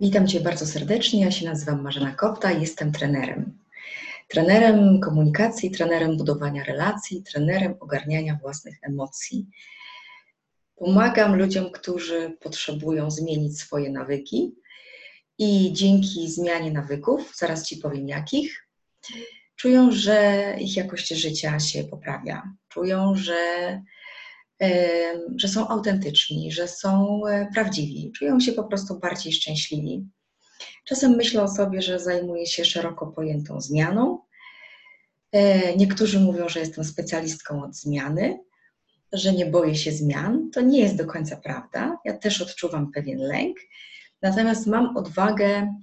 Witam Cię bardzo serdecznie. Ja się nazywam Marzena Kopta i jestem trenerem. Trenerem komunikacji, trenerem budowania relacji, trenerem ogarniania własnych emocji. Pomagam ludziom, którzy potrzebują zmienić swoje nawyki i dzięki zmianie nawyków, zaraz Ci powiem jakich, czują, że ich jakość życia się poprawia. Czują, że że są autentyczni, że są e, prawdziwi, czują się po prostu bardziej szczęśliwi. Czasem myślę o sobie, że zajmuję się szeroko pojętą zmianą. E, niektórzy mówią, że jestem specjalistką od zmiany, że nie boję się zmian. To nie jest do końca prawda. Ja też odczuwam pewien lęk, natomiast mam odwagę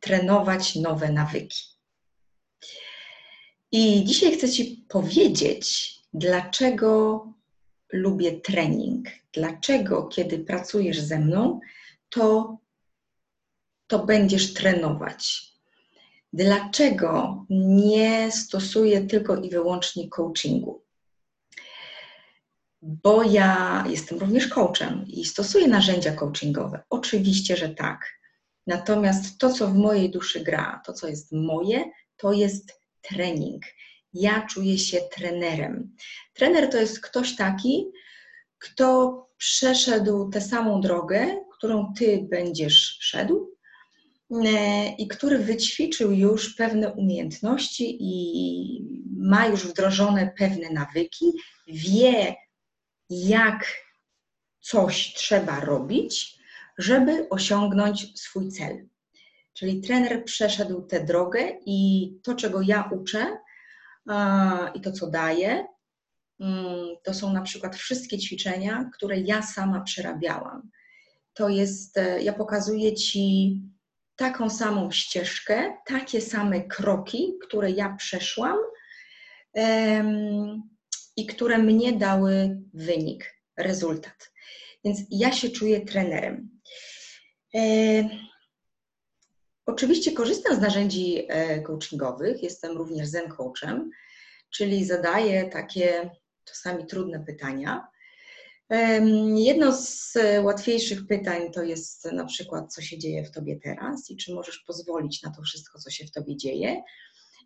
trenować nowe nawyki. I dzisiaj chcę Ci powiedzieć, dlaczego lubię trening. Dlaczego, kiedy pracujesz ze mną, to, to będziesz trenować? Dlaczego nie stosuję tylko i wyłącznie coachingu? Bo ja jestem również coachem i stosuję narzędzia coachingowe. Oczywiście, że tak. Natomiast to, co w mojej duszy gra, to, co jest moje, to jest trening ja czuję się trenerem. Trener to jest ktoś taki, kto przeszedł tę samą drogę, którą ty będziesz szedł e, i który wyćwiczył już pewne umiejętności i ma już wdrożone pewne nawyki, wie, jak coś trzeba robić, żeby osiągnąć swój cel. Czyli trener przeszedł tę drogę i to, czego ja uczę, i to, co daję, to są na przykład wszystkie ćwiczenia, które ja sama przerabiałam. To jest, e, ja pokazuję Ci taką samą ścieżkę, takie same kroki, które ja przeszłam i które mnie dały wynik, rezultat. Więc ja się czuję trenerem. E, Oczywiście korzystam z narzędzi e, coachingowych, jestem również zen coachem, czyli zadaję takie czasami trudne pytania. Jedno z łatwiejszych pytań to jest na przykład, co się dzieje w tobie teraz i czy możesz pozwolić na to wszystko, co się w tobie dzieje.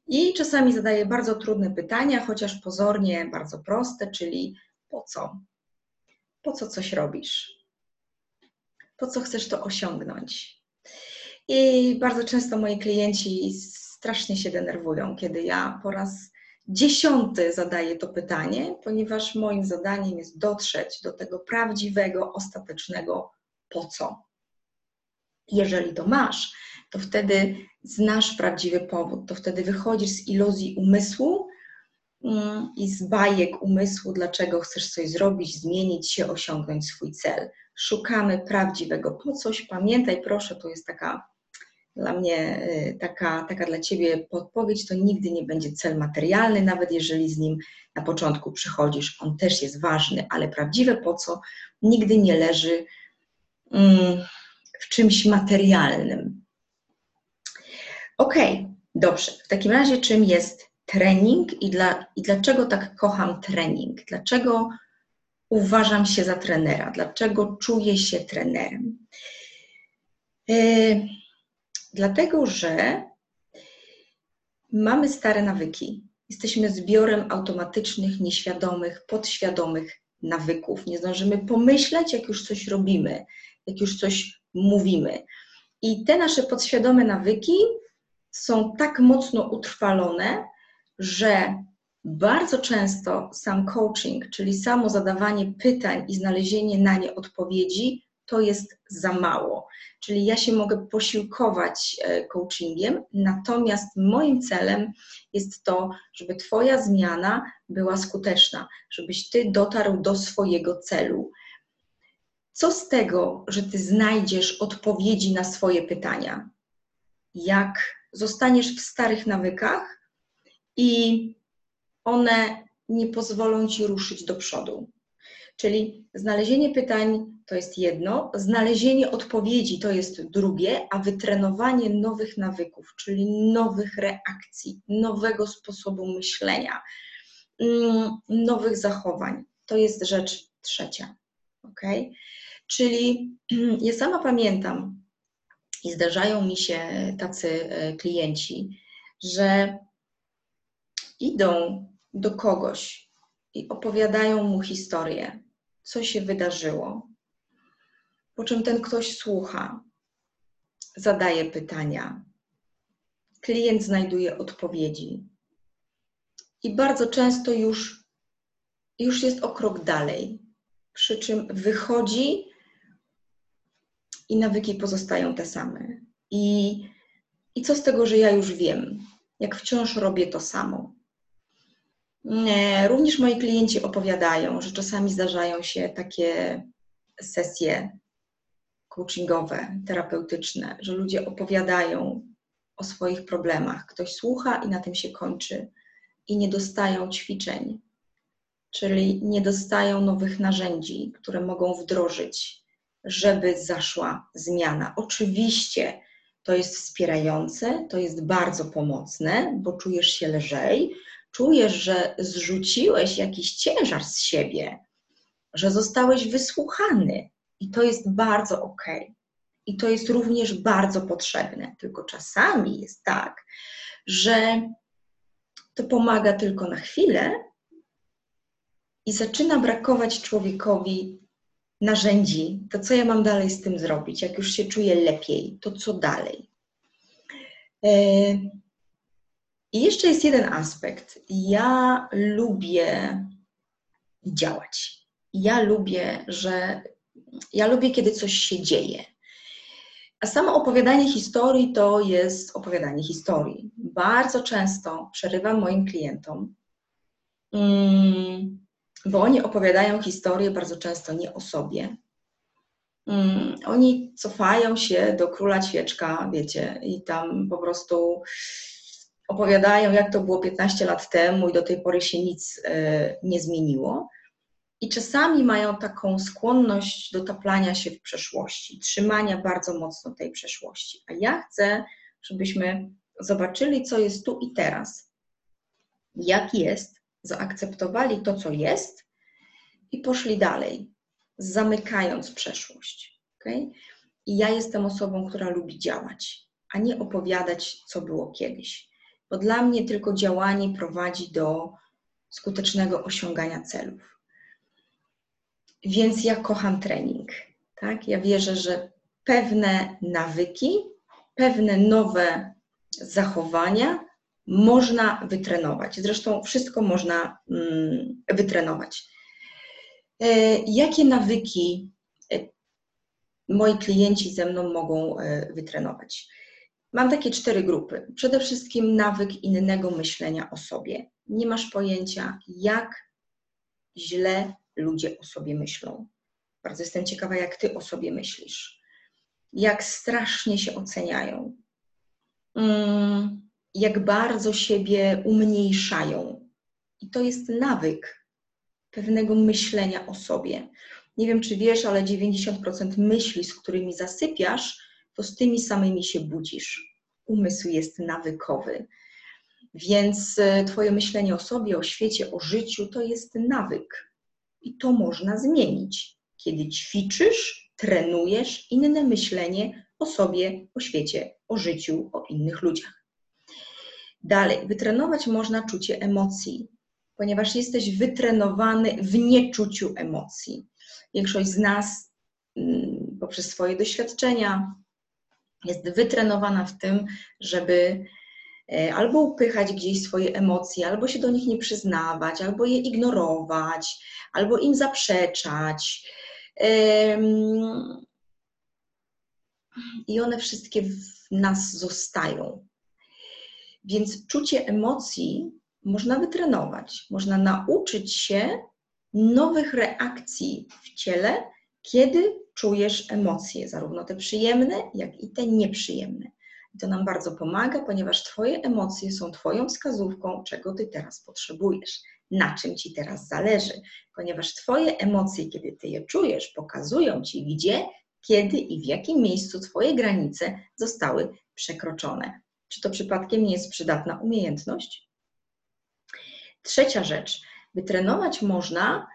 I czasami zadaję bardzo trudne pytania, chociaż pozornie bardzo proste, czyli po co? Po co coś robisz? Po co chcesz to osiągnąć? I bardzo często moi klienci strasznie się denerwują, kiedy ja po raz dziesiąty zadaję to pytanie, ponieważ moim zadaniem jest dotrzeć do tego prawdziwego, ostatecznego po co. Jeżeli to masz, to wtedy znasz prawdziwy powód, to wtedy wychodzisz z iluzji umysłu mm, i z bajek umysłu, dlaczego chcesz coś zrobić, zmienić się, osiągnąć swój cel. Szukamy prawdziwego po coś. Pamiętaj, proszę, to jest taka dla mnie y, taka, taka dla Ciebie podpowiedź to nigdy nie będzie cel materialny, nawet jeżeli z nim na początku przychodzisz. On też jest ważny, ale prawdziwe po co nigdy nie leży mm, w czymś materialnym. Ok, dobrze. W takim razie, czym jest trening i, dla, i dlaczego tak kocham trening? Dlaczego uważam się za trenera? Dlaczego czuję się trenerem? Yy, Dlatego, że mamy stare nawyki. Jesteśmy zbiorem automatycznych, nieświadomych, podświadomych nawyków. Nie zdążymy pomyśleć, jak już coś robimy, jak już coś mówimy. I te nasze podświadome nawyki są tak mocno utrwalone, że bardzo często sam coaching, czyli samo zadawanie pytań i znalezienie na nie odpowiedzi, to jest za mało. Czyli ja się mogę posiłkować e, coachingiem, natomiast moim celem jest to, żeby Twoja zmiana była skuteczna, żebyś Ty dotarł do swojego celu. Co z tego, że Ty znajdziesz odpowiedzi na swoje pytania? Jak zostaniesz w starych nawykach i one nie pozwolą Ci ruszyć do przodu. Czyli znalezienie pytań to jest jedno, znalezienie odpowiedzi to jest drugie, a wytrenowanie nowych nawyków, czyli nowych reakcji, nowego sposobu myślenia, mm, nowych zachowań, to jest rzecz trzecia. ok? Czyli ja sama pamiętam, I zdarzają mi się tacy e, klienci, że idą do kogoś i opowiadają mu historię, co się wydarzyło, po czym ten ktoś słucha, zadaje pytania, klient znajduje odpowiedzi. I bardzo często już, już jest o krok dalej, przy czym wychodzi i nawyki pozostają te same. I, I co z tego, że ja już wiem, jak wciąż robię to samo. Również moi klienci opowiadają, że czasami zdarzają się takie sesje coachingowe, terapeutyczne, że ludzie opowiadają o swoich problemach. Ktoś słucha i na tym się kończy. I nie dostają ćwiczeń, czyli nie dostają nowych narzędzi, które mogą wdrożyć, żeby zaszła zmiana. Oczywiście to jest wspierające, to jest bardzo pomocne, bo czujesz się lżej, czujesz, że zrzuciłeś jakiś ciężar z siebie, że zostałeś wysłuchany i to jest bardzo ok. I to jest również bardzo potrzebne. Tylko czasami jest tak, że to pomaga tylko na chwilę i zaczyna brakować człowiekowi narzędzi. To co ja mam dalej z tym zrobić? Jak już się czuję lepiej, to co dalej? E, I jeszcze jest jeden aspekt. Ja lubię działać. Ja lubię, że ja lubię, kiedy coś się dzieje. A samo opowiadanie historii to jest opowiadanie historii. Bardzo często przerywam moim klientom, mm, bo oni opowiadają historię bardzo często nie o sobie. Mm, oni cofają się do króla ćwieczka, wiecie, i tam po prostu opowiadają, jak to było 15 lat temu i do tej pory się nic e, nie zmieniło. I czasami mają taką skłonność do taplania się w przeszłości, trzymania bardzo mocno tej przeszłości. A ja chcę, żebyśmy zobaczyli, co jest tu i teraz, jak jest, zaakceptowali to, co jest i poszli dalej, zamykając przeszłość. Okay? I ja jestem osobą, która lubi działać, a nie opowiadać, co było kiedyś. Bo dla mnie tylko działanie prowadzi do skutecznego osiągania celów. Więc ja kocham trening. Tak? Ja wierzę, że pewne nawyki, pewne nowe zachowania można wytrenować. Zresztą wszystko można mm, wytrenować. E, jakie nawyki e, moi klienci ze mną mogą e, wytrenować? Mam takie cztery grupy. Przede wszystkim nawyk innego myślenia o sobie. Nie masz pojęcia, jak źle ludzie o sobie myślą. Bardzo jestem ciekawa, jak ty o sobie myślisz. Jak strasznie się oceniają. Mm, jak bardzo siebie umniejszają. I to jest nawyk pewnego myślenia o sobie. Nie wiem, czy wiesz, ale 90% myśli, z którymi zasypiasz, to z tymi samymi się budzisz. Umysł jest nawykowy. Więc e, Twoje myślenie o sobie, o świecie, o życiu to jest nawyk. I to można zmienić, kiedy ćwiczysz, trenujesz inne myślenie o sobie, o świecie, o życiu, o innych ludziach. Dalej, wytrenować można czucie emocji, ponieważ jesteś wytrenowany w nieczuciu emocji. Większość z nas mm, poprzez swoje doświadczenia jest wytrenowana w tym, żeby E, albo upychać gdzieś swoje emocje, albo się do nich nie przyznawać, albo je ignorować, albo im zaprzeczać. I one wszystkie w nas zostają. Więc czucie emocji można wytrenować, można nauczyć się nowych reakcji w ciele, kiedy czujesz emocje, zarówno te przyjemne, jak i te nieprzyjemne. I to nam bardzo pomaga, ponieważ Twoje emocje są Twoją wskazówką, czego Ty teraz potrzebujesz, na czym Ci teraz zależy, ponieważ Twoje emocje, kiedy Ty je czujesz, pokazują Ci, gdzie, kiedy i w jakim miejscu Twoje granice zostały przekroczone. Czy to przypadkiem nie jest przydatna umiejętność? Trzecia rzecz. Wytrenować można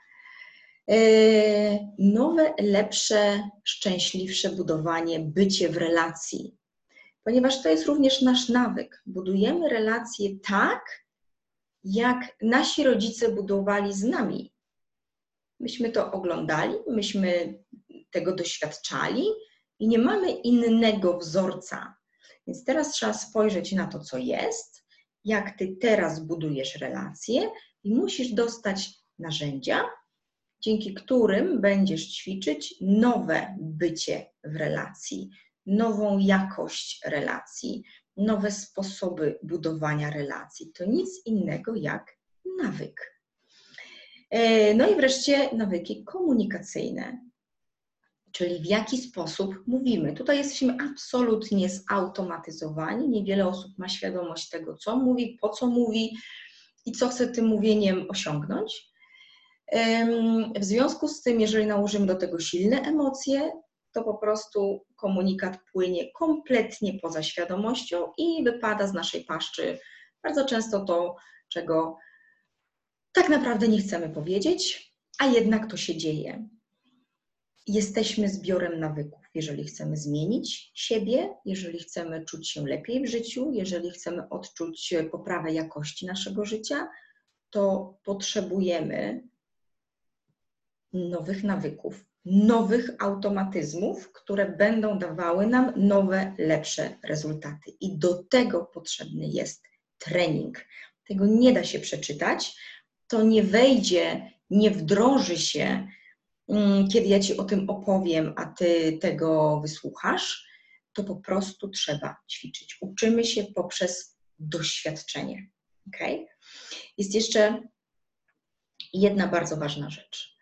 nowe, lepsze, szczęśliwsze budowanie, bycie w relacji ponieważ to jest również nasz nawyk. Budujemy relacje tak, jak nasi rodzice budowali z nami. Myśmy to oglądali, myśmy tego doświadczali i nie mamy innego wzorca. Więc teraz trzeba spojrzeć na to, co jest, jak ty teraz budujesz relacje i musisz dostać narzędzia, dzięki którym będziesz ćwiczyć nowe bycie w relacji, nową jakość relacji, nowe sposoby budowania relacji. To nic innego jak nawyk. E, no i wreszcie nawyki komunikacyjne, czyli w jaki sposób mówimy. Tutaj jesteśmy absolutnie zautomatyzowani. Niewiele osób ma świadomość tego, co mówi, po co mówi i co chce tym mówieniem osiągnąć. W związku z tym, jeżeli nałożymy do tego silne emocje, to po prostu komunikat płynie kompletnie poza świadomością i wypada z naszej paszczy bardzo często to, czego tak naprawdę nie chcemy powiedzieć, a jednak to się dzieje. Jesteśmy zbiorem nawyków. Jeżeli chcemy zmienić siebie, jeżeli chcemy czuć się lepiej w życiu, jeżeli chcemy odczuć poprawę jakości naszego życia, to potrzebujemy nowych nawyków, nowych automatyzmów, które będą dawały nam nowe, lepsze rezultaty. I do tego potrzebny jest trening. Tego nie da się przeczytać, to nie wejdzie, nie wdroży się, mm, kiedy ja Ci o tym opowiem, a Ty tego wysłuchasz, to po prostu trzeba ćwiczyć. Uczymy się poprzez doświadczenie. Okay? Jest jeszcze jedna bardzo ważna rzecz.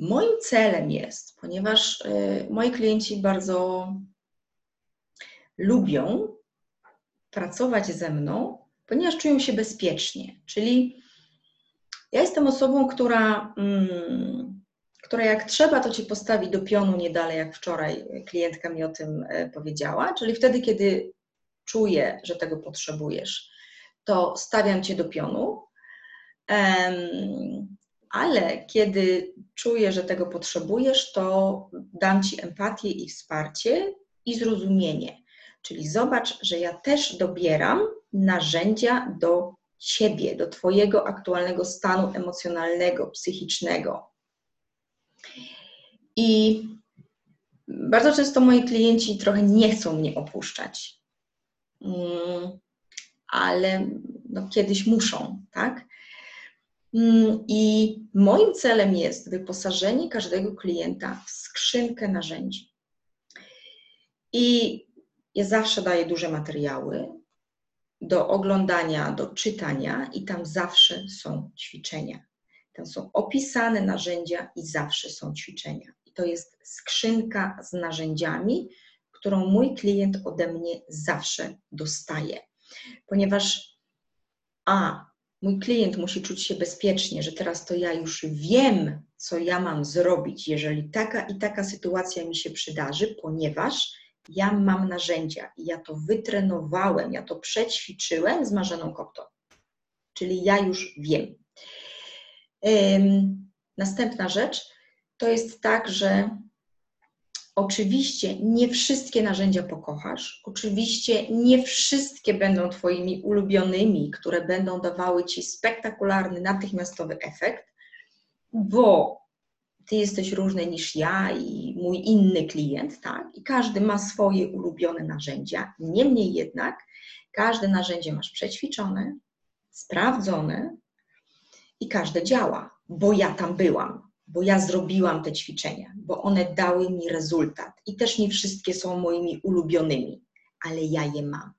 Moim celem jest, ponieważ y, moi klienci bardzo lubią pracować ze mną, ponieważ czują się bezpiecznie. Czyli ja jestem osobą, która, mm, która jak trzeba, to ci postawi do pionu nie dalej, jak wczoraj klientka mi o tym e, powiedziała. Czyli wtedy, kiedy czuję, że tego potrzebujesz, to stawiam cię do pionu ale kiedy czuję, że tego potrzebujesz, to dam Ci empatię i wsparcie i zrozumienie. Czyli zobacz, że ja też dobieram narzędzia do Ciebie, do Twojego aktualnego stanu emocjonalnego, psychicznego. I bardzo często moi klienci trochę nie chcą mnie opuszczać, mm, ale no, kiedyś muszą, tak? Mm, I moim celem jest wyposażenie każdego klienta w skrzynkę narzędzi. I ja zawsze daję duże materiały do oglądania, do czytania, i tam zawsze są ćwiczenia. Tam są opisane narzędzia i zawsze są ćwiczenia. I to jest skrzynka z narzędziami, którą mój klient ode mnie zawsze dostaje. Ponieważ A, mój klient musi czuć się bezpiecznie, że teraz to ja już wiem, co ja mam zrobić, jeżeli taka i taka sytuacja mi się przydarzy, ponieważ ja mam narzędzia i ja to wytrenowałem, ja to przećwiczyłem z Marzeną Kopto. Czyli ja już wiem. Następna rzecz to jest tak, że Oczywiście nie wszystkie narzędzia pokochasz, oczywiście nie wszystkie będą Twoimi ulubionymi, które będą dawały Ci spektakularny, natychmiastowy efekt, bo Ty jesteś różny niż ja i mój inny klient, tak? I każdy ma swoje ulubione narzędzia. Niemniej jednak, każde narzędzie masz przećwiczone, sprawdzone i każde działa, bo ja tam byłam bo ja zrobiłam te ćwiczenia, bo one dały mi rezultat i też nie wszystkie są moimi ulubionymi, ale ja je mam.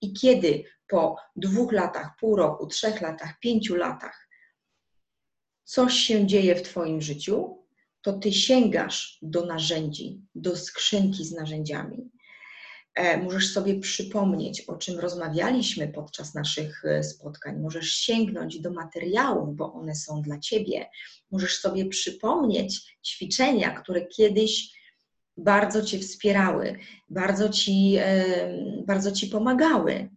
I kiedy po dwóch latach, pół roku, trzech latach, pięciu latach coś się dzieje w Twoim życiu, to Ty sięgasz do narzędzi, do skrzynki z narzędziami możesz sobie przypomnieć, o czym rozmawialiśmy podczas naszych e, spotkań. Możesz sięgnąć do materiałów, bo one są dla ciebie. Możesz sobie przypomnieć ćwiczenia, które kiedyś bardzo cię wspierały, bardzo ci, e, bardzo ci pomagały.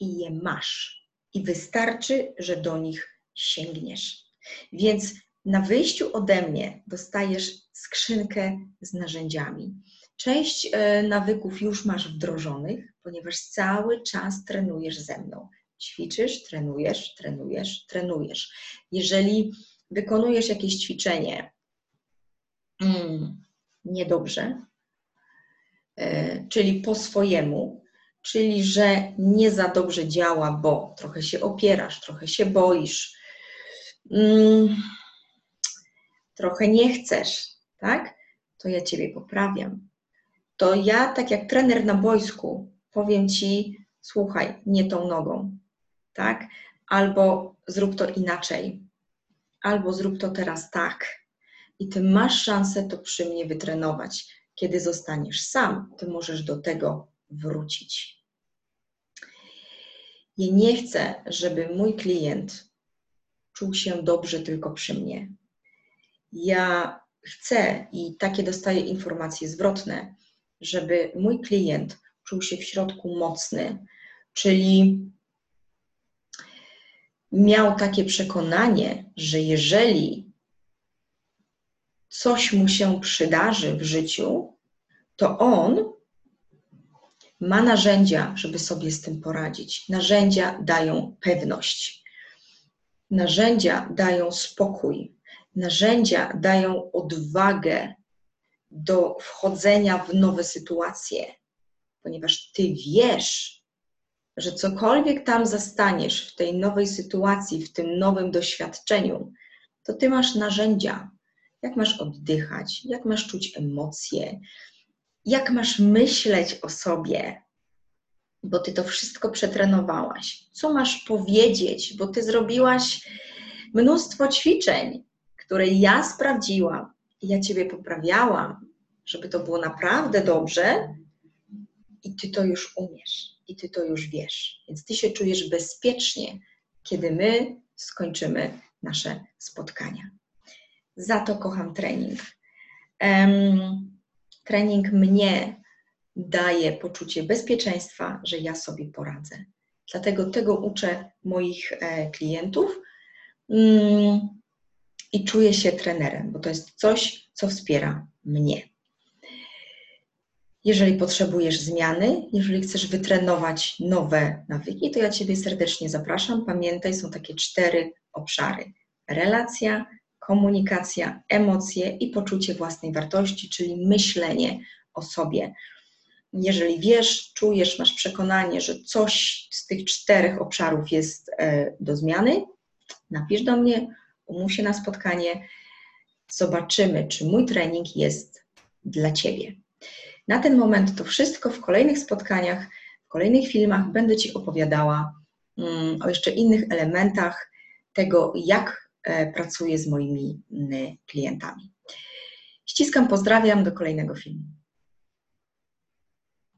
I je masz. I wystarczy, że do nich sięgniesz. Więc na wyjściu ode mnie dostajesz skrzynkę z narzędziami. Część e, nawyków już masz wdrożonych, ponieważ cały czas trenujesz ze mną. Ćwiczysz, trenujesz, trenujesz, trenujesz. Jeżeli wykonujesz jakieś ćwiczenie mm, niedobrze, e, czyli po swojemu, czyli że nie za dobrze działa, bo trochę się opierasz, trochę się boisz, mm, trochę nie chcesz, tak? To ja Ciebie poprawiam. To ja, tak jak trener na boisku, powiem Ci, słuchaj, nie tą nogą, tak? Albo zrób to inaczej, albo zrób to teraz tak. I Ty masz szansę to przy mnie wytrenować. Kiedy zostaniesz sam, Ty możesz do tego wrócić. Ja nie chcę, żeby mój klient czuł się dobrze tylko przy mnie. Ja chcę i takie dostaję informacje zwrotne, żeby mój klient czuł się w środku mocny, czyli miał takie przekonanie, że jeżeli coś mu się przydarzy w życiu, to on ma narzędzia, żeby sobie z tym poradzić. Narzędzia dają pewność. Narzędzia dają spokój. Narzędzia dają odwagę do wchodzenia w nowe sytuacje, ponieważ ty wiesz, że cokolwiek tam zastaniesz w tej nowej sytuacji, w tym nowym doświadczeniu, to ty masz narzędzia. Jak masz oddychać, jak masz czuć emocje, jak masz myśleć o sobie, bo ty to wszystko przetrenowałaś. Co masz powiedzieć, bo ty zrobiłaś mnóstwo ćwiczeń, które ja sprawdziłam ja ciebie poprawiałam, żeby to było naprawdę dobrze, i ty to już umiesz, i ty to już wiesz. Więc ty się czujesz bezpiecznie, kiedy my skończymy nasze spotkania. Za to kocham trening. Um, trening mnie daje poczucie bezpieczeństwa, że ja sobie poradzę. Dlatego tego uczę moich e, klientów mm, i czuję się trenerem, bo to jest coś, co wspiera mnie. Jeżeli potrzebujesz zmiany, jeżeli chcesz wytrenować nowe nawyki, to ja Ciebie serdecznie zapraszam. Pamiętaj, są takie cztery obszary: relacja, komunikacja, emocje i poczucie własnej wartości, czyli myślenie o sobie. Jeżeli wiesz, czujesz, masz przekonanie, że coś z tych czterech obszarów jest e, do zmiany, napisz do mnie, umów się na spotkanie, zobaczymy, czy mój trening jest dla Ciebie. Na ten moment to wszystko. W kolejnych spotkaniach, w kolejnych filmach będę Ci opowiadała mm, o jeszcze innych elementach tego, jak e, pracuję z moimi mm, klientami. Ściskam, pozdrawiam, do kolejnego filmu.